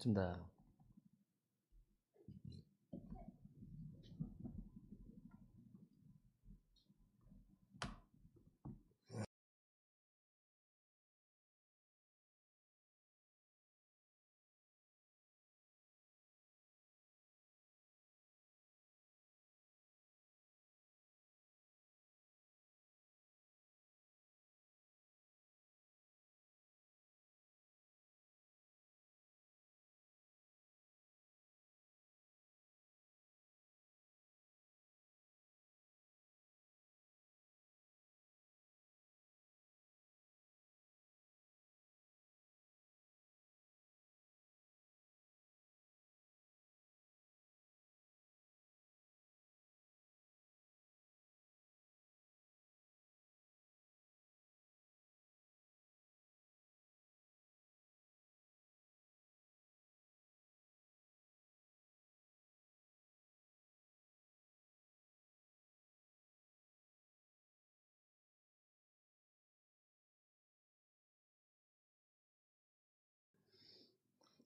있습니다.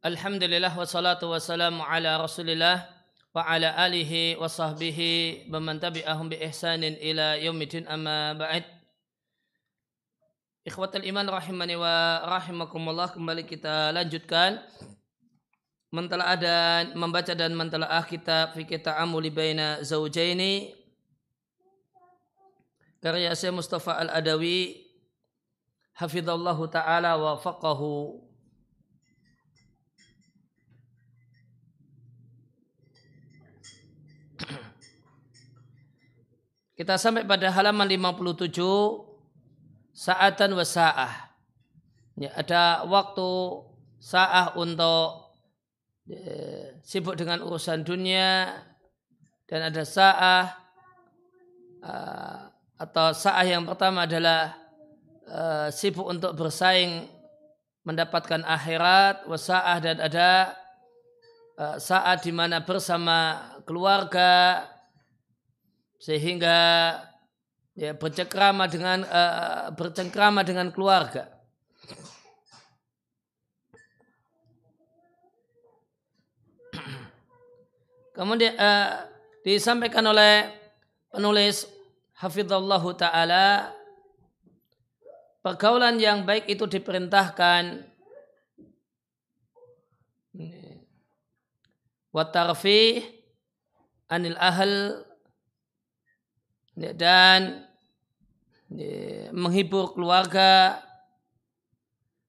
Alhamdulillah wassalatu wassalamu ala rasulillah wa ala alihi wa sahbihi wa man tabi'ahum bi ihsanin ila yaumidin amma ba'd. Ikhwatal iman rahimani wa rahimakumullah kembali kita lanjutkan mentelaah dan membaca dan mentelaah kitab fikih ta'amuli baina zaujaini karya Syekh Mustafa Al-Adawi hafizallahu taala wa faqahu Kita sampai pada halaman 57 saatan wasa'ah. Ya, ada waktu sa'ah untuk ya, sibuk dengan urusan dunia dan ada sa'ah uh, atau sa'ah yang pertama adalah uh, sibuk untuk bersaing mendapatkan akhirat wasa'ah dan ada uh, saat di mana bersama keluarga sehingga ya bercengkrama dengan uh, bercengkrama dengan keluarga. Kemudian uh, disampaikan oleh penulis Hafizallahu taala pergaulan yang baik itu diperintahkan wa tarfih anil ahl dan ya, menghibur keluarga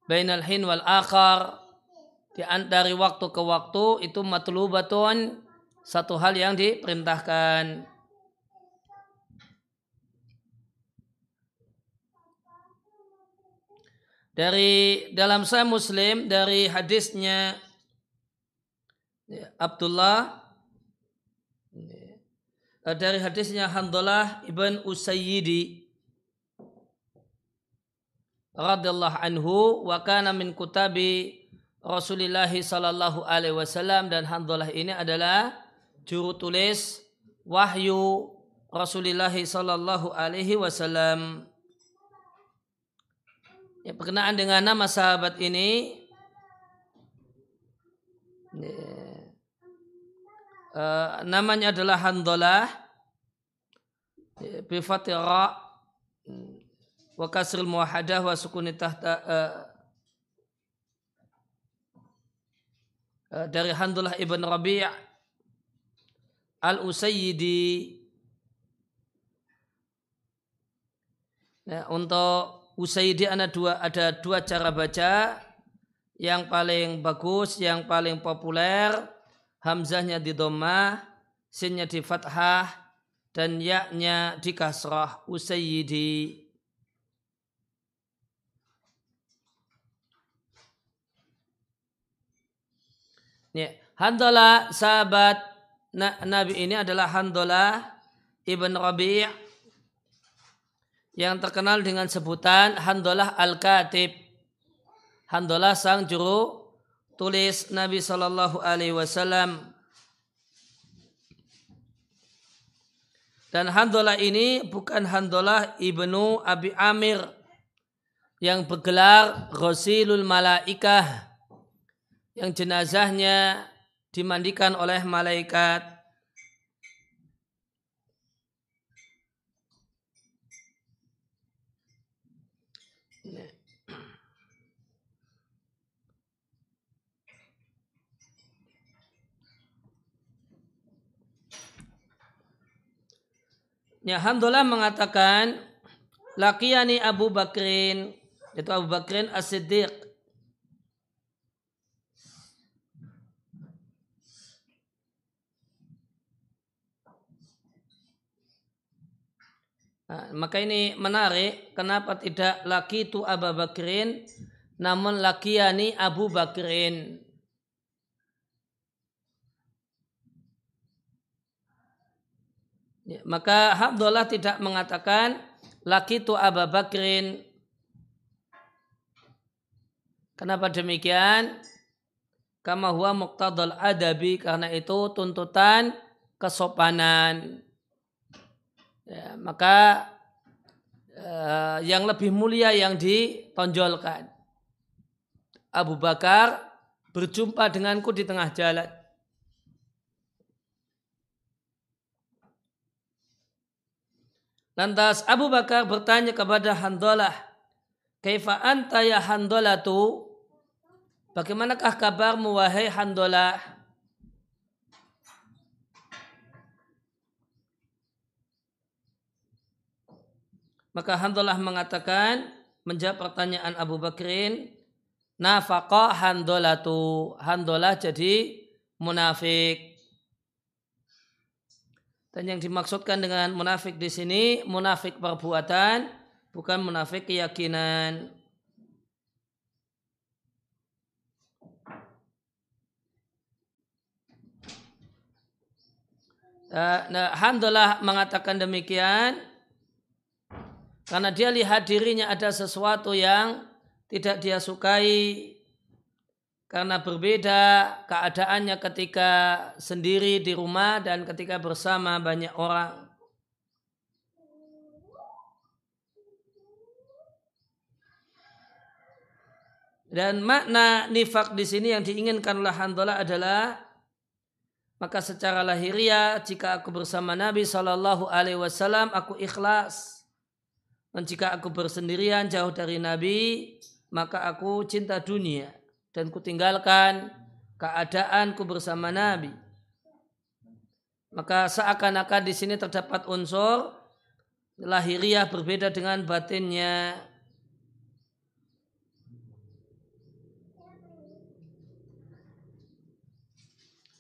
bainal hin wal akhar. Dari waktu ke waktu itu matlubatun satu hal yang diperintahkan. Dari dalam saya muslim dari hadisnya ya, Abdullah dari hadisnya Handalah ibn Usayyidi radhiyallahu anhu wa kana min kutabi Rasulullah sallallahu alaihi wasallam dan Handalah ini adalah juru tulis wahyu Rasulullah sallallahu alaihi wasallam. Ya, berkenaan dengan nama sahabat ini uh, namanya adalah Handalah bi fatira wa kasril muwahadah wa sukuni tahta uh, uh, dari Handalah ibn Rabi' al-Usayyidi. Nah, untuk Usaidi ada dua ada dua cara baca. Yang paling bagus, yang paling populer hamzahnya di dhammah, sinnya di fathah, dan yaknya di kasrah usayyidi. Ya, Handalah sahabat Nabi ini adalah Handalah ibn Rabi' yang terkenal dengan sebutan Handalah Al-Katib. Handalah sang juru tulis Nabi Shallallahu Alaihi Wasallam. Dan Handolah ini bukan Handolah ibnu Abi Amir yang bergelar Rasulul Malaikah yang jenazahnya dimandikan oleh malaikat Ya, Alhamdulillah mengatakan Lakiyani Abu Bakrin. Itu Abu Bakrin As-Siddiq. Nah, maka ini menarik kenapa tidak laki itu Abu Bakrin namun lakiyani Abu Bakrin Ya, maka Abdullah tidak mengatakan laki itu Abu Bakrin. Kenapa demikian? Kama huwa muqtadal adabi karena itu tuntutan kesopanan. Ya, maka uh, yang lebih mulia yang ditonjolkan. Abu Bakar berjumpa denganku di tengah jalan. Lantas Abu Bakar bertanya kepada Handolah, Kaifa anta ya tu? Bagaimanakah kabarmu wahai Handolah? Maka Handolah mengatakan, menjawab pertanyaan Abu Bakrin, nafaqah Handolatu. Handolah jadi munafik. Dan yang dimaksudkan dengan munafik di sini munafik perbuatan, bukan munafik keyakinan. Eh, nah, Alhamdulillah mengatakan demikian karena dia lihat dirinya ada sesuatu yang tidak dia sukai karena berbeda keadaannya ketika sendiri di rumah dan ketika bersama banyak orang. Dan makna nifak di sini yang diinginkan oleh Handalah adalah maka secara lahiriah jika aku bersama Nabi Shallallahu Alaihi Wasallam aku ikhlas. Dan jika aku bersendirian jauh dari Nabi maka aku cinta dunia dan kutinggalkan keadaanku bersama Nabi. Maka seakan-akan di sini terdapat unsur lahiriah berbeda dengan batinnya.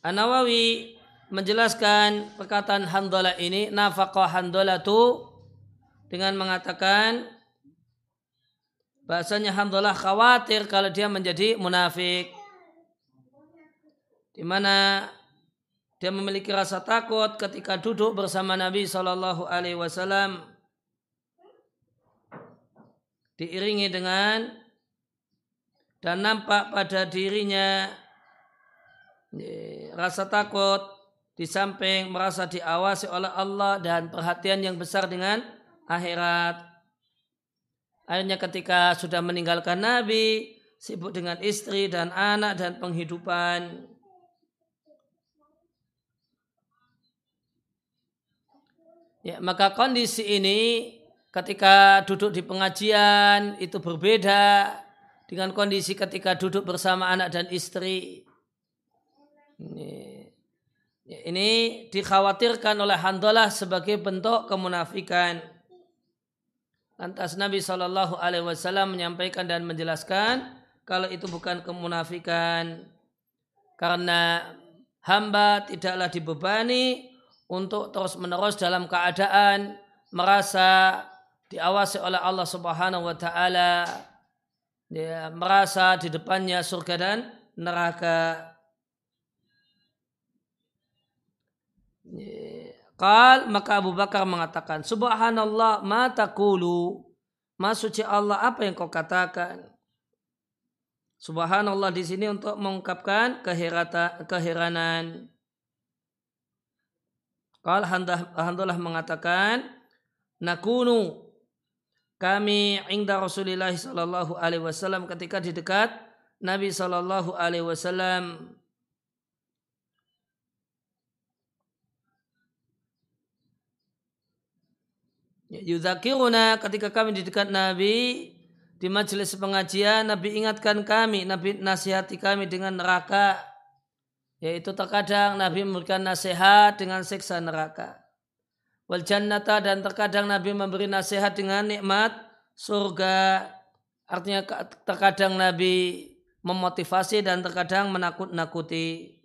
An-Nawawi menjelaskan perkataan Handalah ini nafaqah Handalah itu dengan mengatakan Bahasanya Hamdullah khawatir kalau dia menjadi munafik. Di mana dia memiliki rasa takut ketika duduk bersama Nabi Shallallahu Alaihi Wasallam diiringi dengan dan nampak pada dirinya rasa takut di samping merasa diawasi oleh Allah dan perhatian yang besar dengan akhirat. Akhirnya ketika sudah meninggalkan Nabi, sibuk dengan istri dan anak dan penghidupan. Ya, maka kondisi ini ketika duduk di pengajian itu berbeda dengan kondisi ketika duduk bersama anak dan istri. Ini, ya, ini dikhawatirkan oleh Handalah sebagai bentuk kemunafikan. Lantas Nabi Shallallahu Alaihi Wasallam menyampaikan dan menjelaskan kalau itu bukan kemunafikan karena hamba tidaklah dibebani untuk terus menerus dalam keadaan merasa diawasi oleh Allah Subhanahu Wa Taala dia merasa di depannya surga dan neraka. Qal maka Abu Bakar mengatakan, Subhanallah ma taqulu. Ma suci Allah apa yang kau katakan? Subhanallah di sini untuk mengungkapkan kehirata, keheranan. Qal Alhamdulillah mengatakan, Nakunu kami ingda Rasulullah sallallahu alaihi wasallam ketika di dekat Nabi Shallallahu Alaihi Wasallam Yudhakiruna ketika kami di dekat Nabi di majelis pengajian Nabi ingatkan kami, Nabi nasihati kami dengan neraka yaitu terkadang Nabi memberikan nasihat dengan siksa neraka. Wal jannata dan terkadang Nabi memberi nasihat dengan nikmat surga. Artinya terkadang Nabi memotivasi dan terkadang menakut-nakuti.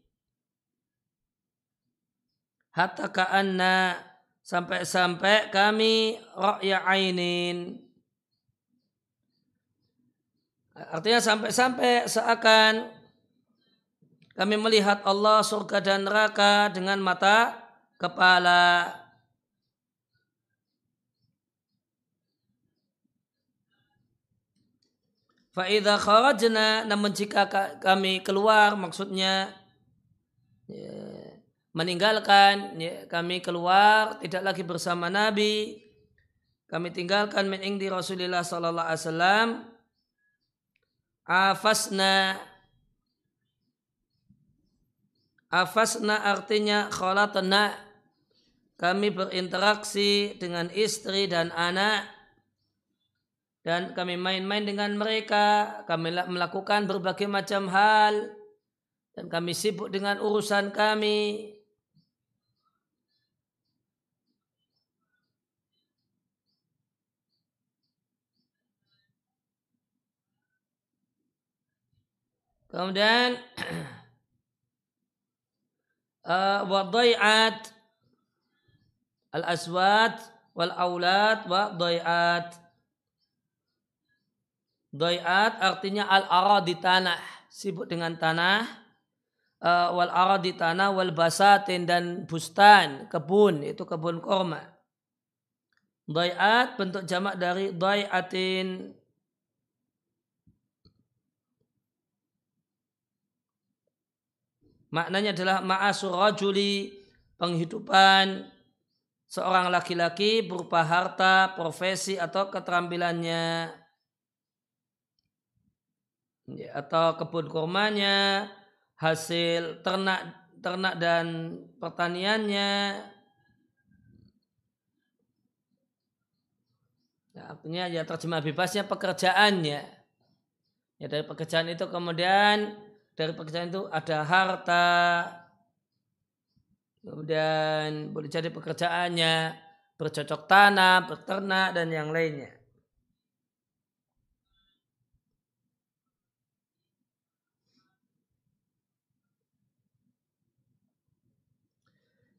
Hatta ka'anna sampai-sampai kami ra'ya ainin. Artinya sampai-sampai seakan kami melihat Allah surga dan neraka dengan mata kepala. Fa'idha kharajna namun jika kami keluar maksudnya ya, meninggalkan ya, kami keluar tidak lagi bersama Nabi. Kami tinggalkan min di Rasulullah sallallahu alaihi wasallam. Afasna. Afasna artinya khalatna. Kami berinteraksi dengan istri dan anak. Dan kami main-main dengan mereka, kami melakukan berbagai macam hal. Dan kami sibuk dengan urusan kami. Kemudian uh, al-aswad wal aulad wa dhai'at Doyat artinya al-ara di tanah, sibuk dengan tanah. Uh, wal ara di tanah wal basatin dan bustan, kebun, itu kebun korma. Doyat bentuk jamak dari doyatin. Maknanya adalah ma'asur rajuli, penghidupan seorang laki-laki berupa harta, profesi atau keterampilannya ya, atau kebun kurmanya, hasil ternak ternak dan pertaniannya. Ya, artinya ya terjemah bebasnya pekerjaannya. Ya dari pekerjaan itu kemudian dari pekerjaan itu ada harta, kemudian boleh jadi pekerjaannya bercocok tanam, berternak dan yang lainnya.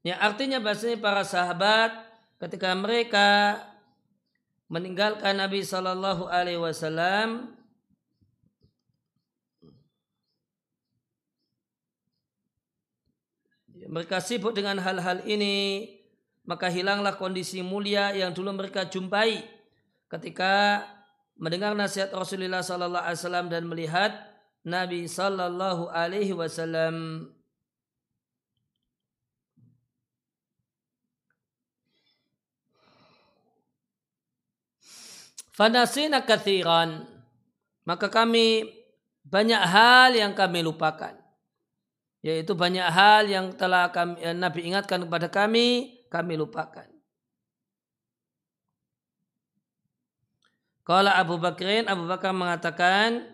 Yang artinya bahasanya para sahabat ketika mereka meninggalkan Nabi Shallallahu Alaihi Wasallam mereka sibuk dengan hal-hal ini maka hilanglah kondisi mulia yang dulu mereka jumpai ketika mendengar nasihat Rasulullah Sallallahu Alaihi Wasallam dan melihat Nabi Sallallahu Alaihi Wasallam Fanasina kathiran. Maka kami banyak hal yang kami lupakan. Yaitu banyak hal yang telah kami, eh, Nabi ingatkan kepada kami, kami lupakan. Kalau Abu Bakrin, Abu Bakar mengatakan,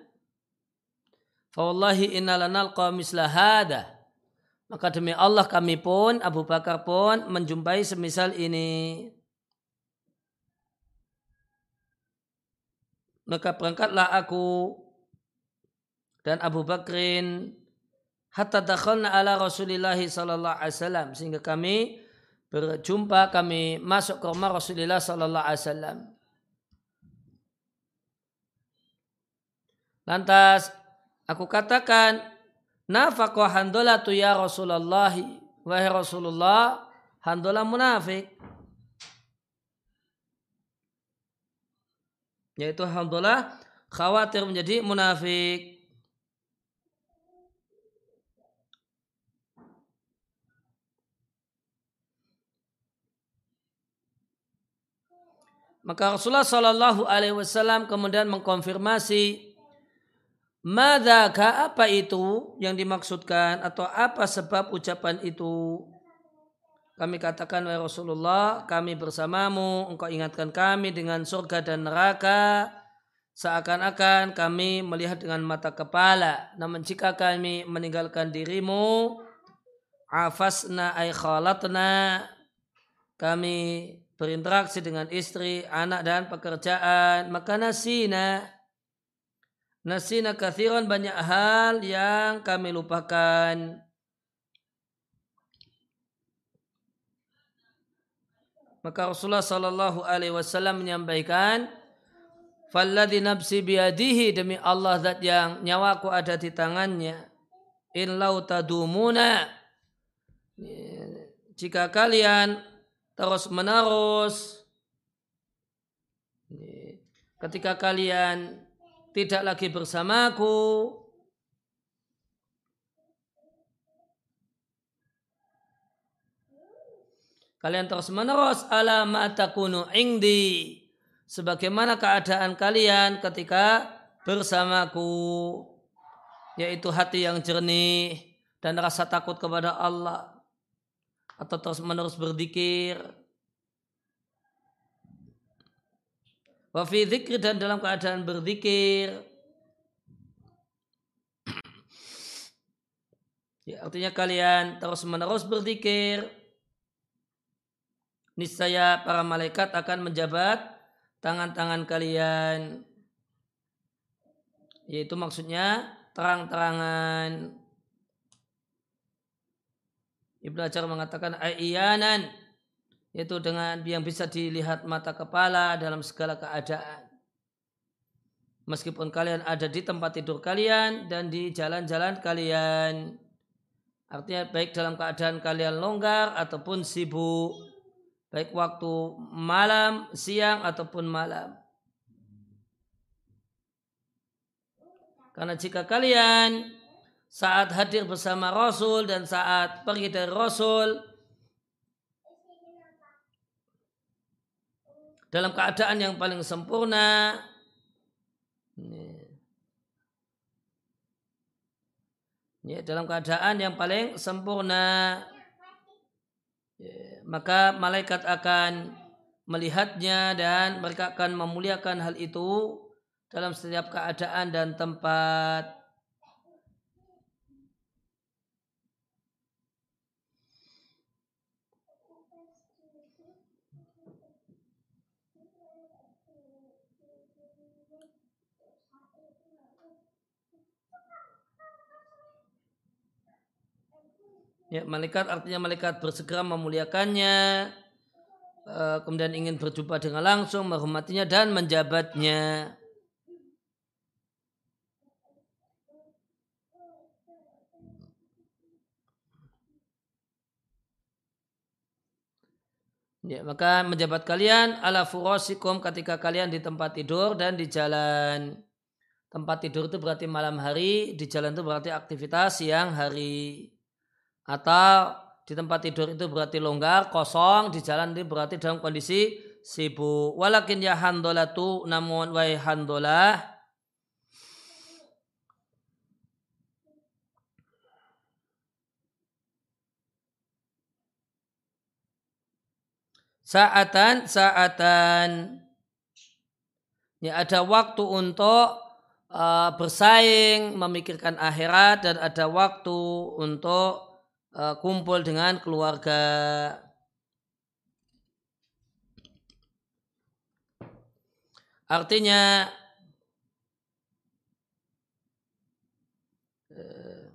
Fawallahi inna lanalqa misla hada. Maka demi Allah kami pun, Abu Bakar pun menjumpai semisal ini. maka berangkatlah aku dan Abu Bakrin hatta dakhalna ala Rasulillah sallallahu alaihi wasallam sehingga kami berjumpa kami masuk ke rumah Rasulullah sallallahu alaihi wasallam. Lantas aku katakan nafaqah handolatu ya Rasulullah wahai Rasulullah handola munafik yaitu alhamdulillah khawatir menjadi munafik. Maka Rasulullah Shallallahu Alaihi Wasallam kemudian mengkonfirmasi Madaka apa itu yang dimaksudkan atau apa sebab ucapan itu? Kami katakan wahai Rasulullah, kami bersamamu, engkau ingatkan kami dengan surga dan neraka seakan-akan kami melihat dengan mata kepala. Namun jika kami meninggalkan dirimu, afasna ay khalatna, kami berinteraksi dengan istri, anak dan pekerjaan, maka nasina Nasina kathiran banyak hal yang kami lupakan. Maka Rasulullah Sallallahu Alaihi Wasallam menyampaikan, "Falladhi nafsi biadihi demi Allah zat yang nyawaku ada di tangannya. In lau tadumuna jika kalian terus menerus ketika kalian tidak lagi bersamaku. Kalian terus menerus ala ma'takunu ingdi. Sebagaimana keadaan kalian ketika bersamaku. Yaitu hati yang jernih dan rasa takut kepada Allah. Atau terus menerus berdikir Wafi zikri dan dalam keadaan berzikir. Ya, artinya kalian terus menerus berzikir. Niscaya para malaikat akan menjabat tangan-tangan kalian. Yaitu maksudnya terang-terangan. Ibnu Ajar mengatakan ayanan yaitu dengan yang bisa dilihat mata kepala dalam segala keadaan. Meskipun kalian ada di tempat tidur kalian dan di jalan-jalan kalian. Artinya baik dalam keadaan kalian longgar ataupun sibuk. Baik waktu malam, siang ataupun malam. Karena jika kalian saat hadir bersama Rasul dan saat pergi dari Rasul, dalam keadaan yang paling sempurna. Ya, dalam keadaan yang paling sempurna. Ya, maka malaikat akan melihatnya dan mereka akan memuliakan hal itu dalam setiap keadaan dan tempat Ya, malaikat artinya malaikat bersegera memuliakannya, eh, kemudian ingin berjumpa dengan langsung, menghormatinya dan menjabatnya. Ya, maka menjabat kalian ala furosikum ketika kalian di tempat tidur dan di jalan. Tempat tidur itu berarti malam hari, di jalan itu berarti aktivitas siang hari atau di tempat tidur itu berarti longgar, kosong, di jalan itu berarti dalam kondisi sibuk. Walakin ya handolatu namun wai handolah saatan saatan ya ada waktu untuk uh, bersaing memikirkan akhirat dan ada waktu untuk uh, kumpul dengan keluarga. Artinya uh,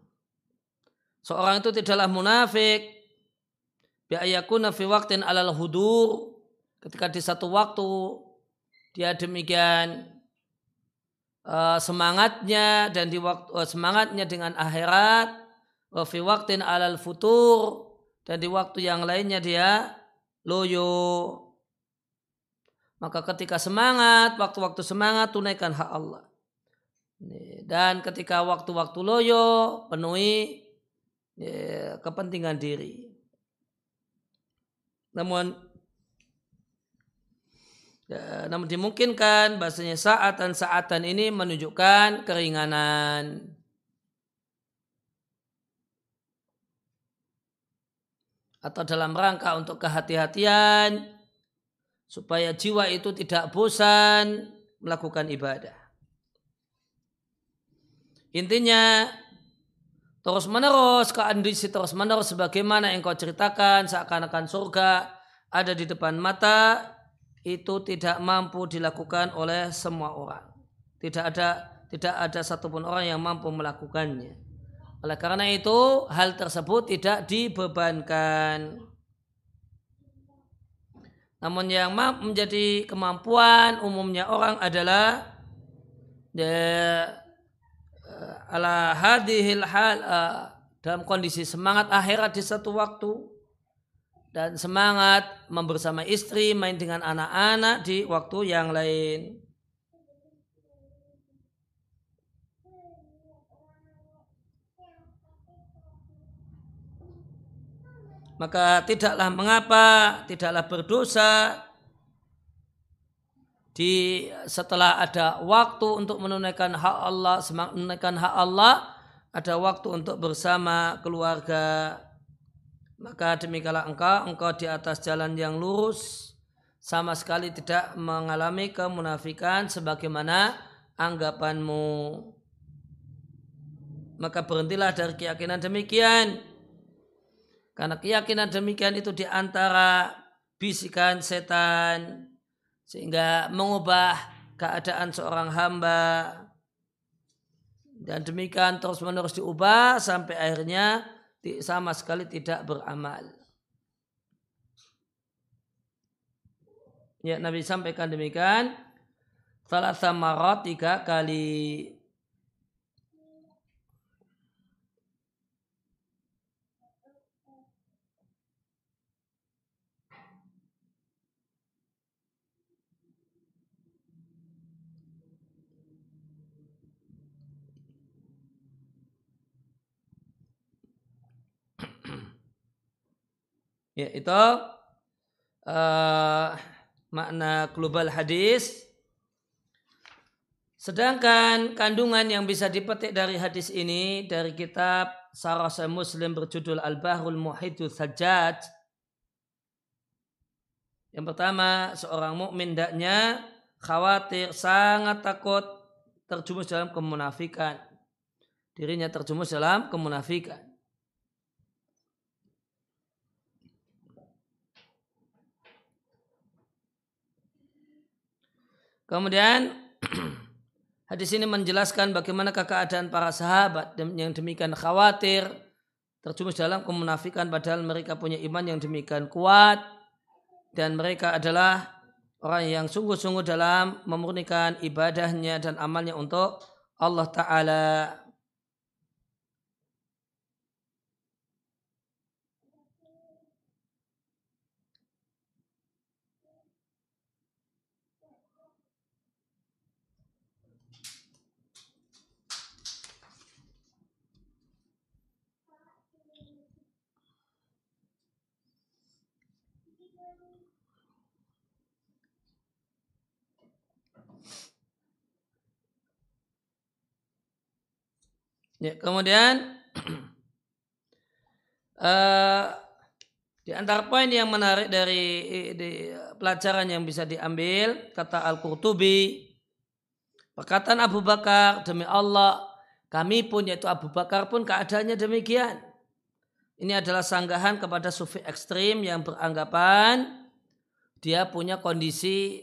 seorang itu tidaklah munafik. Biayakuna fi waktin alal hudur. Ketika di satu waktu dia demikian. Uh, semangatnya dan di waktu semangatnya dengan akhirat wa fi waktin alal futur. Dan di waktu yang lainnya dia loyo. Maka ketika semangat waktu-waktu semangat tunaikan hak Allah. Dan ketika waktu-waktu loyo penuhi ya, kepentingan diri. Namun namun dimungkinkan bahasanya saatan-saatan ini menunjukkan keringanan. Atau dalam rangka untuk kehati-hatian supaya jiwa itu tidak bosan melakukan ibadah. Intinya terus menerus keandisi terus menerus sebagaimana yang kau ceritakan seakan-akan surga ada di depan mata itu tidak mampu dilakukan oleh semua orang. Tidak ada tidak ada satupun orang yang mampu melakukannya. Oleh karena itu hal tersebut tidak dibebankan. Namun yang menjadi kemampuan umumnya orang adalah ya, eh, ala hadihil hal uh, dalam kondisi semangat akhirat di satu waktu dan semangat membersama istri main dengan anak-anak di waktu yang lain. Maka tidaklah mengapa, tidaklah berdosa di setelah ada waktu untuk menunaikan hak Allah, menunaikan hak Allah, ada waktu untuk bersama keluarga. Maka demikianlah engkau, engkau di atas jalan yang lurus, sama sekali tidak mengalami kemunafikan sebagaimana anggapanmu. Maka berhentilah dari keyakinan demikian karena keyakinan demikian itu di antara bisikan setan sehingga mengubah keadaan seorang hamba dan demikian terus menerus diubah sampai akhirnya sama sekali tidak beramal. Ya Nabi sampaikan demikian. Salah sama tiga kali Ya, itu uh, makna global hadis. Sedangkan kandungan yang bisa dipetik dari hadis ini dari kitab Sarah Muslim berjudul Al-Bahrul Muhidu Sajjad. Yang pertama, seorang mukmin daknya khawatir, sangat takut terjumus dalam kemunafikan. Dirinya terjumus dalam kemunafikan. Kemudian hadis ini menjelaskan bagaimana keadaan para sahabat yang demikian khawatir terjumus dalam kemunafikan padahal mereka punya iman yang demikian kuat dan mereka adalah orang yang sungguh-sungguh dalam memurnikan ibadahnya dan amalnya untuk Allah Ta'ala. Ya, kemudian uh, di antara poin yang menarik dari di, pelajaran yang bisa diambil kata Al-Qurtubi perkataan Abu Bakar demi Allah kami pun yaitu Abu Bakar pun keadaannya demikian. Ini adalah sanggahan kepada sufi ekstrim yang beranggapan dia punya kondisi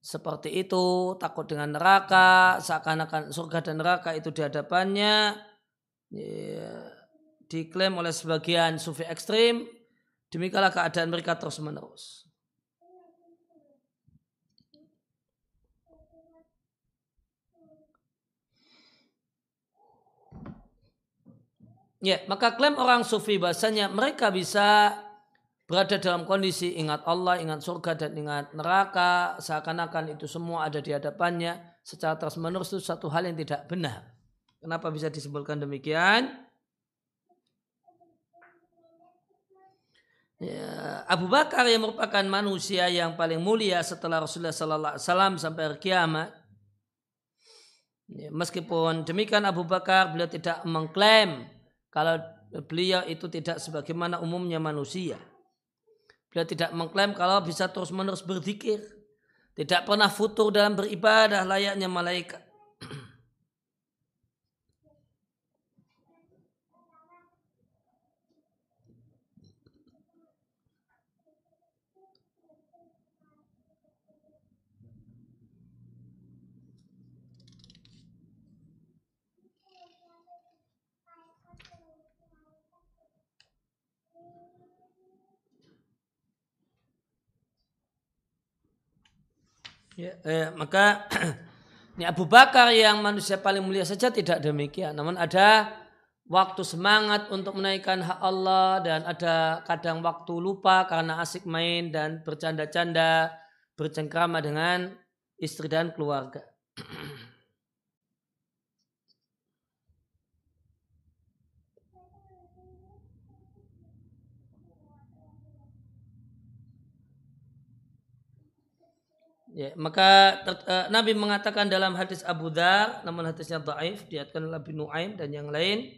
seperti itu, takut dengan neraka, seakan-akan surga dan neraka itu di hadapannya, ya, diklaim oleh sebagian sufi ekstrim, demikianlah keadaan mereka terus menerus. Ya, maka klaim orang sufi bahasanya mereka bisa berada dalam kondisi ingat Allah, ingat surga dan ingat neraka, seakan-akan itu semua ada di hadapannya secara terus menerus itu satu hal yang tidak benar. Kenapa bisa disebutkan demikian? Ya, Abu Bakar yang merupakan manusia yang paling mulia setelah Rasulullah Sallallahu Alaihi Wasallam sampai hari kiamat. Ya, meskipun demikian Abu Bakar beliau tidak mengklaim kalau beliau itu tidak sebagaimana umumnya manusia. Beliau tidak mengklaim kalau bisa terus menerus berzikir. Tidak pernah futur dalam beribadah layaknya malaikat. Ya, eh, maka ini Abu Bakar yang manusia paling mulia saja tidak demikian. Namun ada waktu semangat untuk menaikkan hak Allah dan ada kadang waktu lupa karena asik main dan bercanda-canda, bercengkrama dengan istri dan keluarga. Ya, maka ter, uh, Nabi mengatakan dalam hadis Abu Dar, namun hadisnya dhaif, diatkan Nabi Nuaim dan yang lain,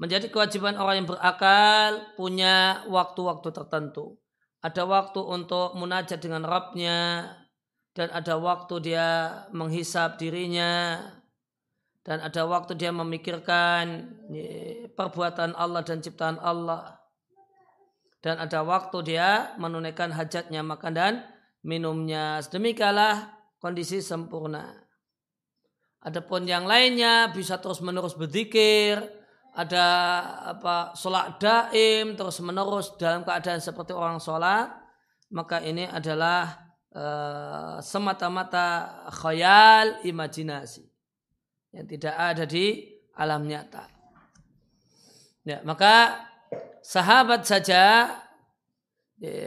menjadi kewajiban orang yang berakal punya waktu-waktu tertentu. Ada waktu untuk munajat dengan Rabbnya dan ada waktu dia menghisap dirinya dan ada waktu dia memikirkan ya, perbuatan Allah dan ciptaan Allah dan ada waktu dia menunaikan hajatnya makan dan minumnya. Sedemikianlah kondisi sempurna. Adapun yang lainnya bisa terus menerus berzikir, ada apa sholat daim terus menerus dalam keadaan seperti orang sholat, maka ini adalah uh, semata-mata khayal imajinasi yang tidak ada di alam nyata. Ya, maka sahabat saja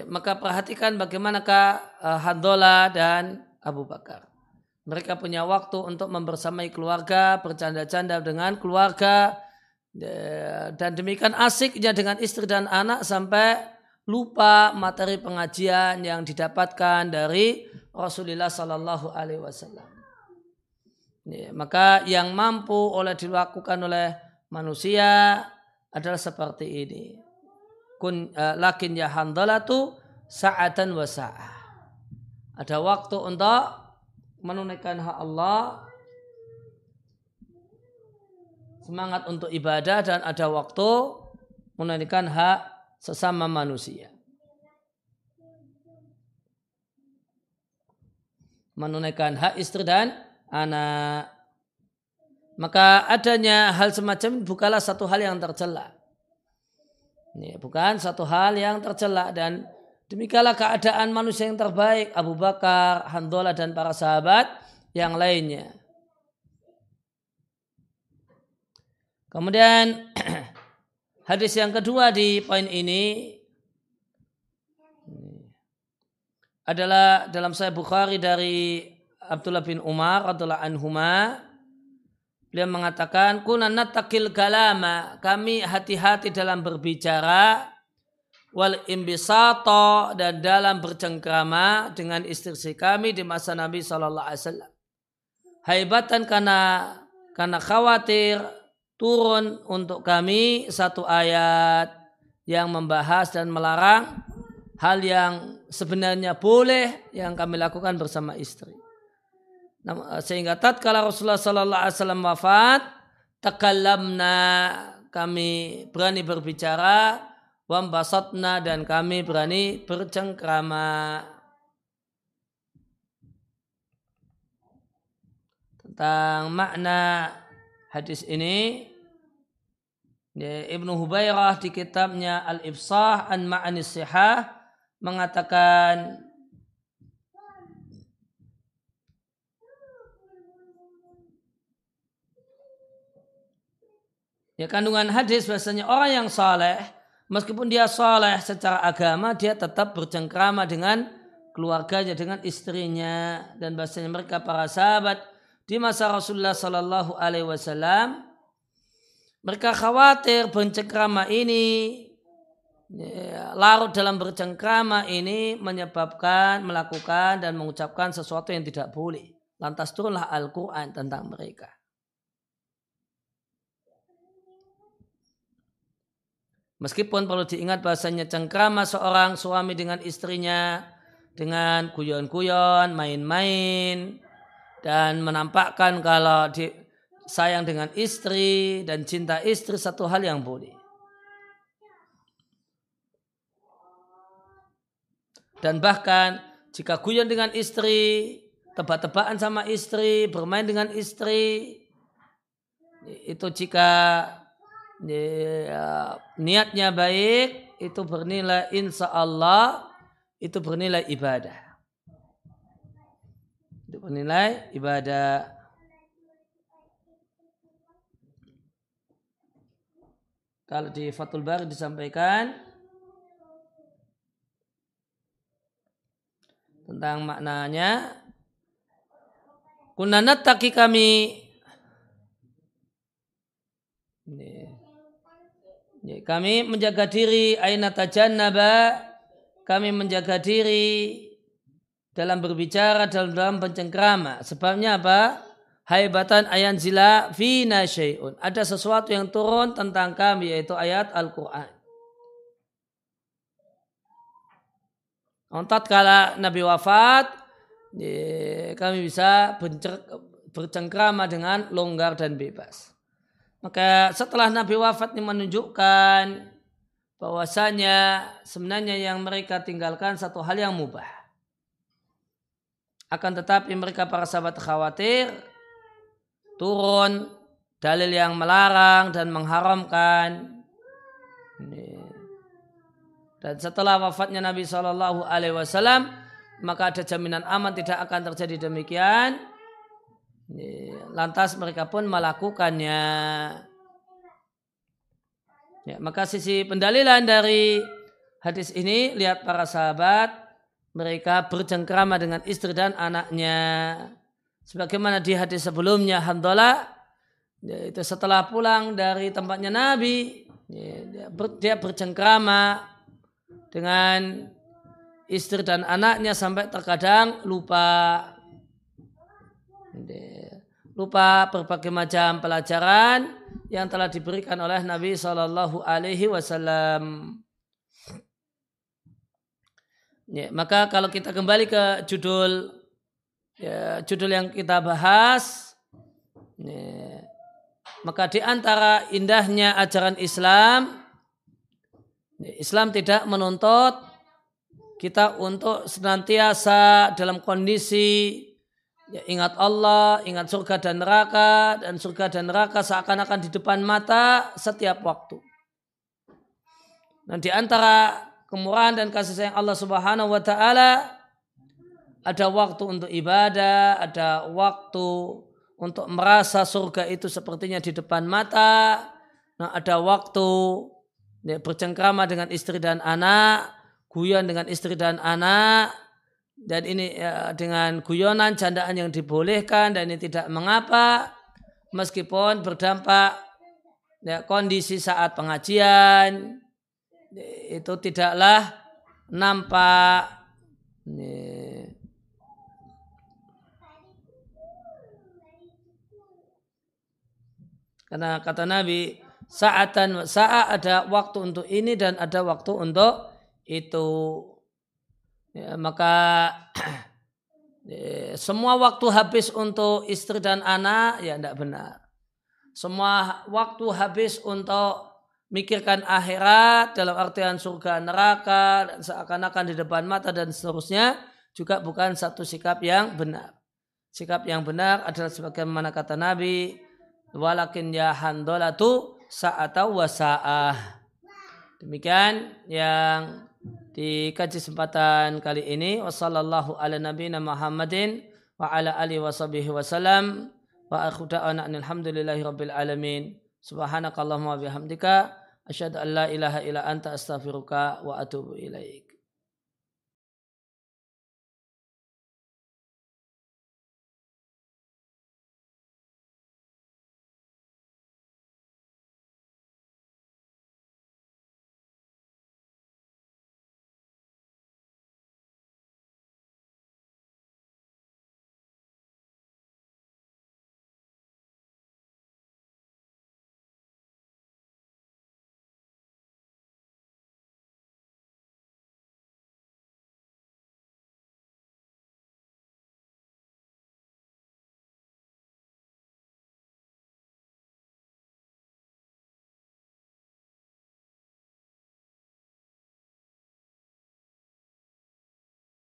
Maka perhatikan bagaimanakah uh, Handola dan Abu Bakar. Mereka punya waktu untuk membersamai keluarga, bercanda-canda dengan keluarga, dan demikian asiknya dengan istri dan anak sampai lupa materi pengajian yang didapatkan dari Rasulullah Sallallahu Alaihi Wasallam. Maka yang mampu oleh dilakukan oleh manusia adalah seperti ini kun uh, lakin ya handalatu sa'atan wa sa'ah. Ada waktu untuk menunaikan hak Allah semangat untuk ibadah dan ada waktu menunaikan hak sesama manusia. Menunaikan hak istri dan anak. Maka adanya hal semacam bukanlah satu hal yang tercela. Ini bukan satu hal yang tercela dan demikianlah keadaan manusia yang terbaik Abu Bakar, Handola dan para sahabat yang lainnya. Kemudian hadis yang kedua di poin ini adalah dalam Sahih Bukhari dari Abdullah bin Umar radhiallahu anhuma Beliau mengatakan, kunana takil kalama, kami hati-hati dalam berbicara, wal imbisato dan dalam bercengkrama dengan istri kami di masa Nabi Wasallam. Haibatan karena karena khawatir turun untuk kami satu ayat yang membahas dan melarang hal yang sebenarnya boleh yang kami lakukan bersama istri. Eh, sehingga tatkala Rasulullah sallallahu alaihi wasallam wafat takallamna kami berani berbicara wambasatna dan kami berani bercengkrama. Tentang makna hadis ini Ibnu Hubairah di kitabnya Al-Ifsah an Ma'anis Sihah mengatakan Ya kandungan hadis bahasanya orang yang saleh meskipun dia saleh secara agama dia tetap bercengkrama dengan keluarganya dengan istrinya dan bahasanya mereka para sahabat di masa Rasulullah Sallallahu Alaihi Wasallam mereka khawatir bercengkrama ini ya, larut dalam bercengkrama ini menyebabkan melakukan dan mengucapkan sesuatu yang tidak boleh. Lantas turunlah Al-Quran tentang mereka. Meskipun perlu diingat bahasanya cengkrama seorang suami dengan istrinya dengan guyon-guyon, main-main dan menampakkan kalau di, sayang dengan istri dan cinta istri satu hal yang boleh. Dan bahkan jika guyon dengan istri, tebak-tebakan sama istri, bermain dengan istri, itu jika ya, niatnya baik, itu bernilai insya Allah, itu bernilai ibadah. Itu bernilai ibadah. Kalau di Fathul Bari disampaikan tentang maknanya kunanat taki kami ini, kami menjaga diri aina tajannaba. Kami menjaga diri dalam berbicara dalam dalam pencengkrama. Sebabnya apa? Haibatan ayat zila fina syai'un. Ada sesuatu yang turun tentang kami yaitu ayat Al-Quran. Ontat kala Nabi wafat, kami bisa bercengkrama dengan longgar dan bebas. Maka setelah Nabi wafat ini menunjukkan bahwasanya sebenarnya yang mereka tinggalkan satu hal yang mubah. Akan tetapi mereka para sahabat khawatir turun dalil yang melarang dan mengharamkan. Dan setelah wafatnya Nabi Shallallahu Alaihi Wasallam, maka ada jaminan aman tidak akan terjadi demikian. Lantas mereka pun melakukannya. Ya, maka sisi pendalilan dari hadis ini lihat para sahabat mereka bercengkrama dengan istri dan anaknya. Sebagaimana di hadis sebelumnya Hamdalah ya, itu setelah pulang dari tempatnya Nabi ya, dia bercengkrama dengan istri dan anaknya sampai terkadang lupa lupa berbagai macam pelajaran yang telah diberikan oleh Nabi Shallallahu Alaihi Wasallam. Ya, maka kalau kita kembali ke judul ya, judul yang kita bahas, ya, maka di antara indahnya ajaran Islam Islam tidak menuntut kita untuk senantiasa dalam kondisi ya, ingat Allah, ingat surga dan neraka, dan surga dan neraka seakan-akan di depan mata setiap waktu. Dan di antara kemurahan dan kasih sayang Allah Subhanahu wa taala ada waktu untuk ibadah, ada waktu untuk merasa surga itu sepertinya di depan mata. Nah, ada waktu ya, bercengkrama dengan istri dan anak, guyon dengan istri dan anak, dan ini ya, dengan guyonan candaan yang dibolehkan dan ini tidak mengapa meskipun berdampak ya, kondisi saat pengajian itu tidaklah nampak ya, karena kata Nabi saatan saat ada waktu untuk ini dan ada waktu untuk itu ya, maka ya, semua waktu habis untuk istri dan anak ya tidak benar semua waktu habis untuk mikirkan akhirat dalam artian surga neraka dan seakan-akan di depan mata dan seterusnya juga bukan satu sikap yang benar sikap yang benar adalah sebagaimana kata Nabi walakin ya handolatu sa'atau wa sa'ah. Demikian yang di kaji kesempatan kali ini wassallallahu ala nabiyina Muhammadin wa ala alihi wa sahbihi wasallam wa akhu da'ana alhamdulillahi rabbil alamin. Subhanakallahumma bihamdika asyhadu an la ilaha illa anta astaghfiruka wa atubu ilaik